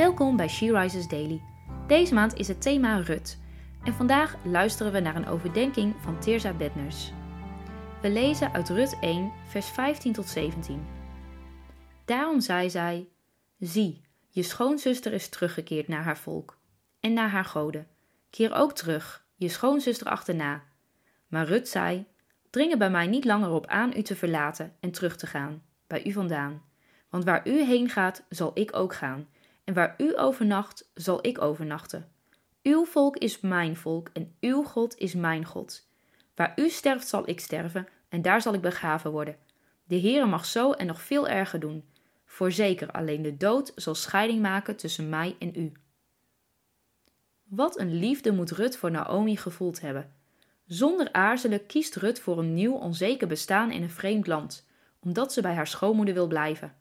Welkom bij She Rises Daily. Deze maand is het thema Rut. En vandaag luisteren we naar een overdenking van Teerza Bedners. We lezen uit Rut 1, vers 15 tot 17. Daarom zei zij: Zie, je schoonzuster is teruggekeerd naar haar volk en naar haar goden. Keer ook terug, je schoonzuster achterna. Maar Rut zei: Dring er bij mij niet langer op aan u te verlaten en terug te gaan, bij u vandaan. Want waar u heen gaat, zal ik ook gaan en waar u overnacht, zal ik overnachten. Uw volk is mijn volk en uw God is mijn God. Waar u sterft, zal ik sterven en daar zal ik begraven worden. De Heere mag zo en nog veel erger doen. Voorzeker, alleen de dood zal scheiding maken tussen mij en u. Wat een liefde moet Rut voor Naomi gevoeld hebben. Zonder aarzelen kiest Rut voor een nieuw, onzeker bestaan in een vreemd land, omdat ze bij haar schoonmoeder wil blijven.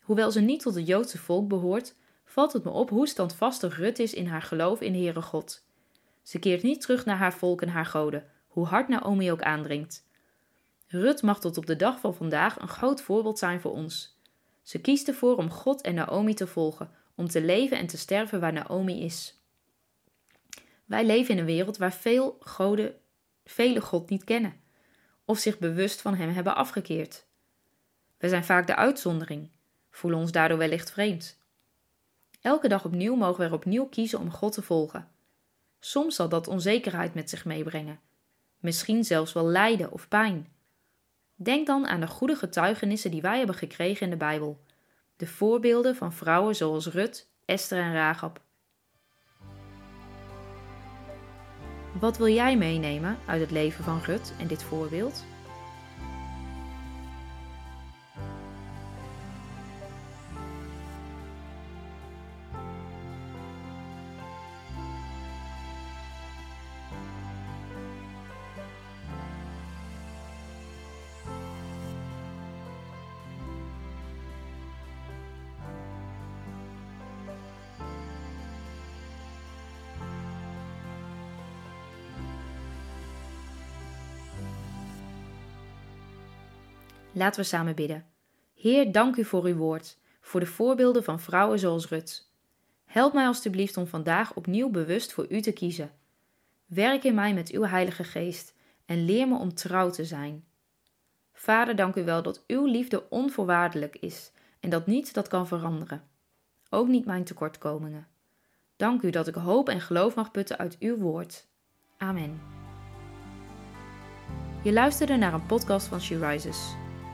Hoewel ze niet tot het Joodse volk behoort, valt het me op hoe standvastig Rut is in haar geloof in Heere God. Ze keert niet terug naar haar volk en haar goden, hoe hard Naomi ook aandringt. Rut mag tot op de dag van vandaag een groot voorbeeld zijn voor ons. Ze kiest ervoor om God en Naomi te volgen, om te leven en te sterven waar Naomi is. Wij leven in een wereld waar veel goden, vele God niet kennen, of zich bewust van hem hebben afgekeerd. We zijn vaak de uitzondering, voelen ons daardoor wellicht vreemd. Elke dag opnieuw mogen we opnieuw kiezen om God te volgen. Soms zal dat onzekerheid met zich meebrengen, misschien zelfs wel lijden of pijn. Denk dan aan de goede getuigenissen die wij hebben gekregen in de Bijbel, de voorbeelden van vrouwen zoals Rut, Esther en Rahab. Wat wil jij meenemen uit het leven van Rut en dit voorbeeld? Laten we samen bidden. Heer, dank u voor uw woord, voor de voorbeelden van vrouwen zoals Rut. Help mij alstublieft om vandaag opnieuw bewust voor u te kiezen. Werk in mij met uw Heilige Geest en leer me om trouw te zijn. Vader, dank u wel dat uw liefde onvoorwaardelijk is en dat niets dat kan veranderen. Ook niet mijn tekortkomingen. Dank u dat ik hoop en geloof mag putten uit uw woord. Amen. Je luisterde naar een podcast van She Rises.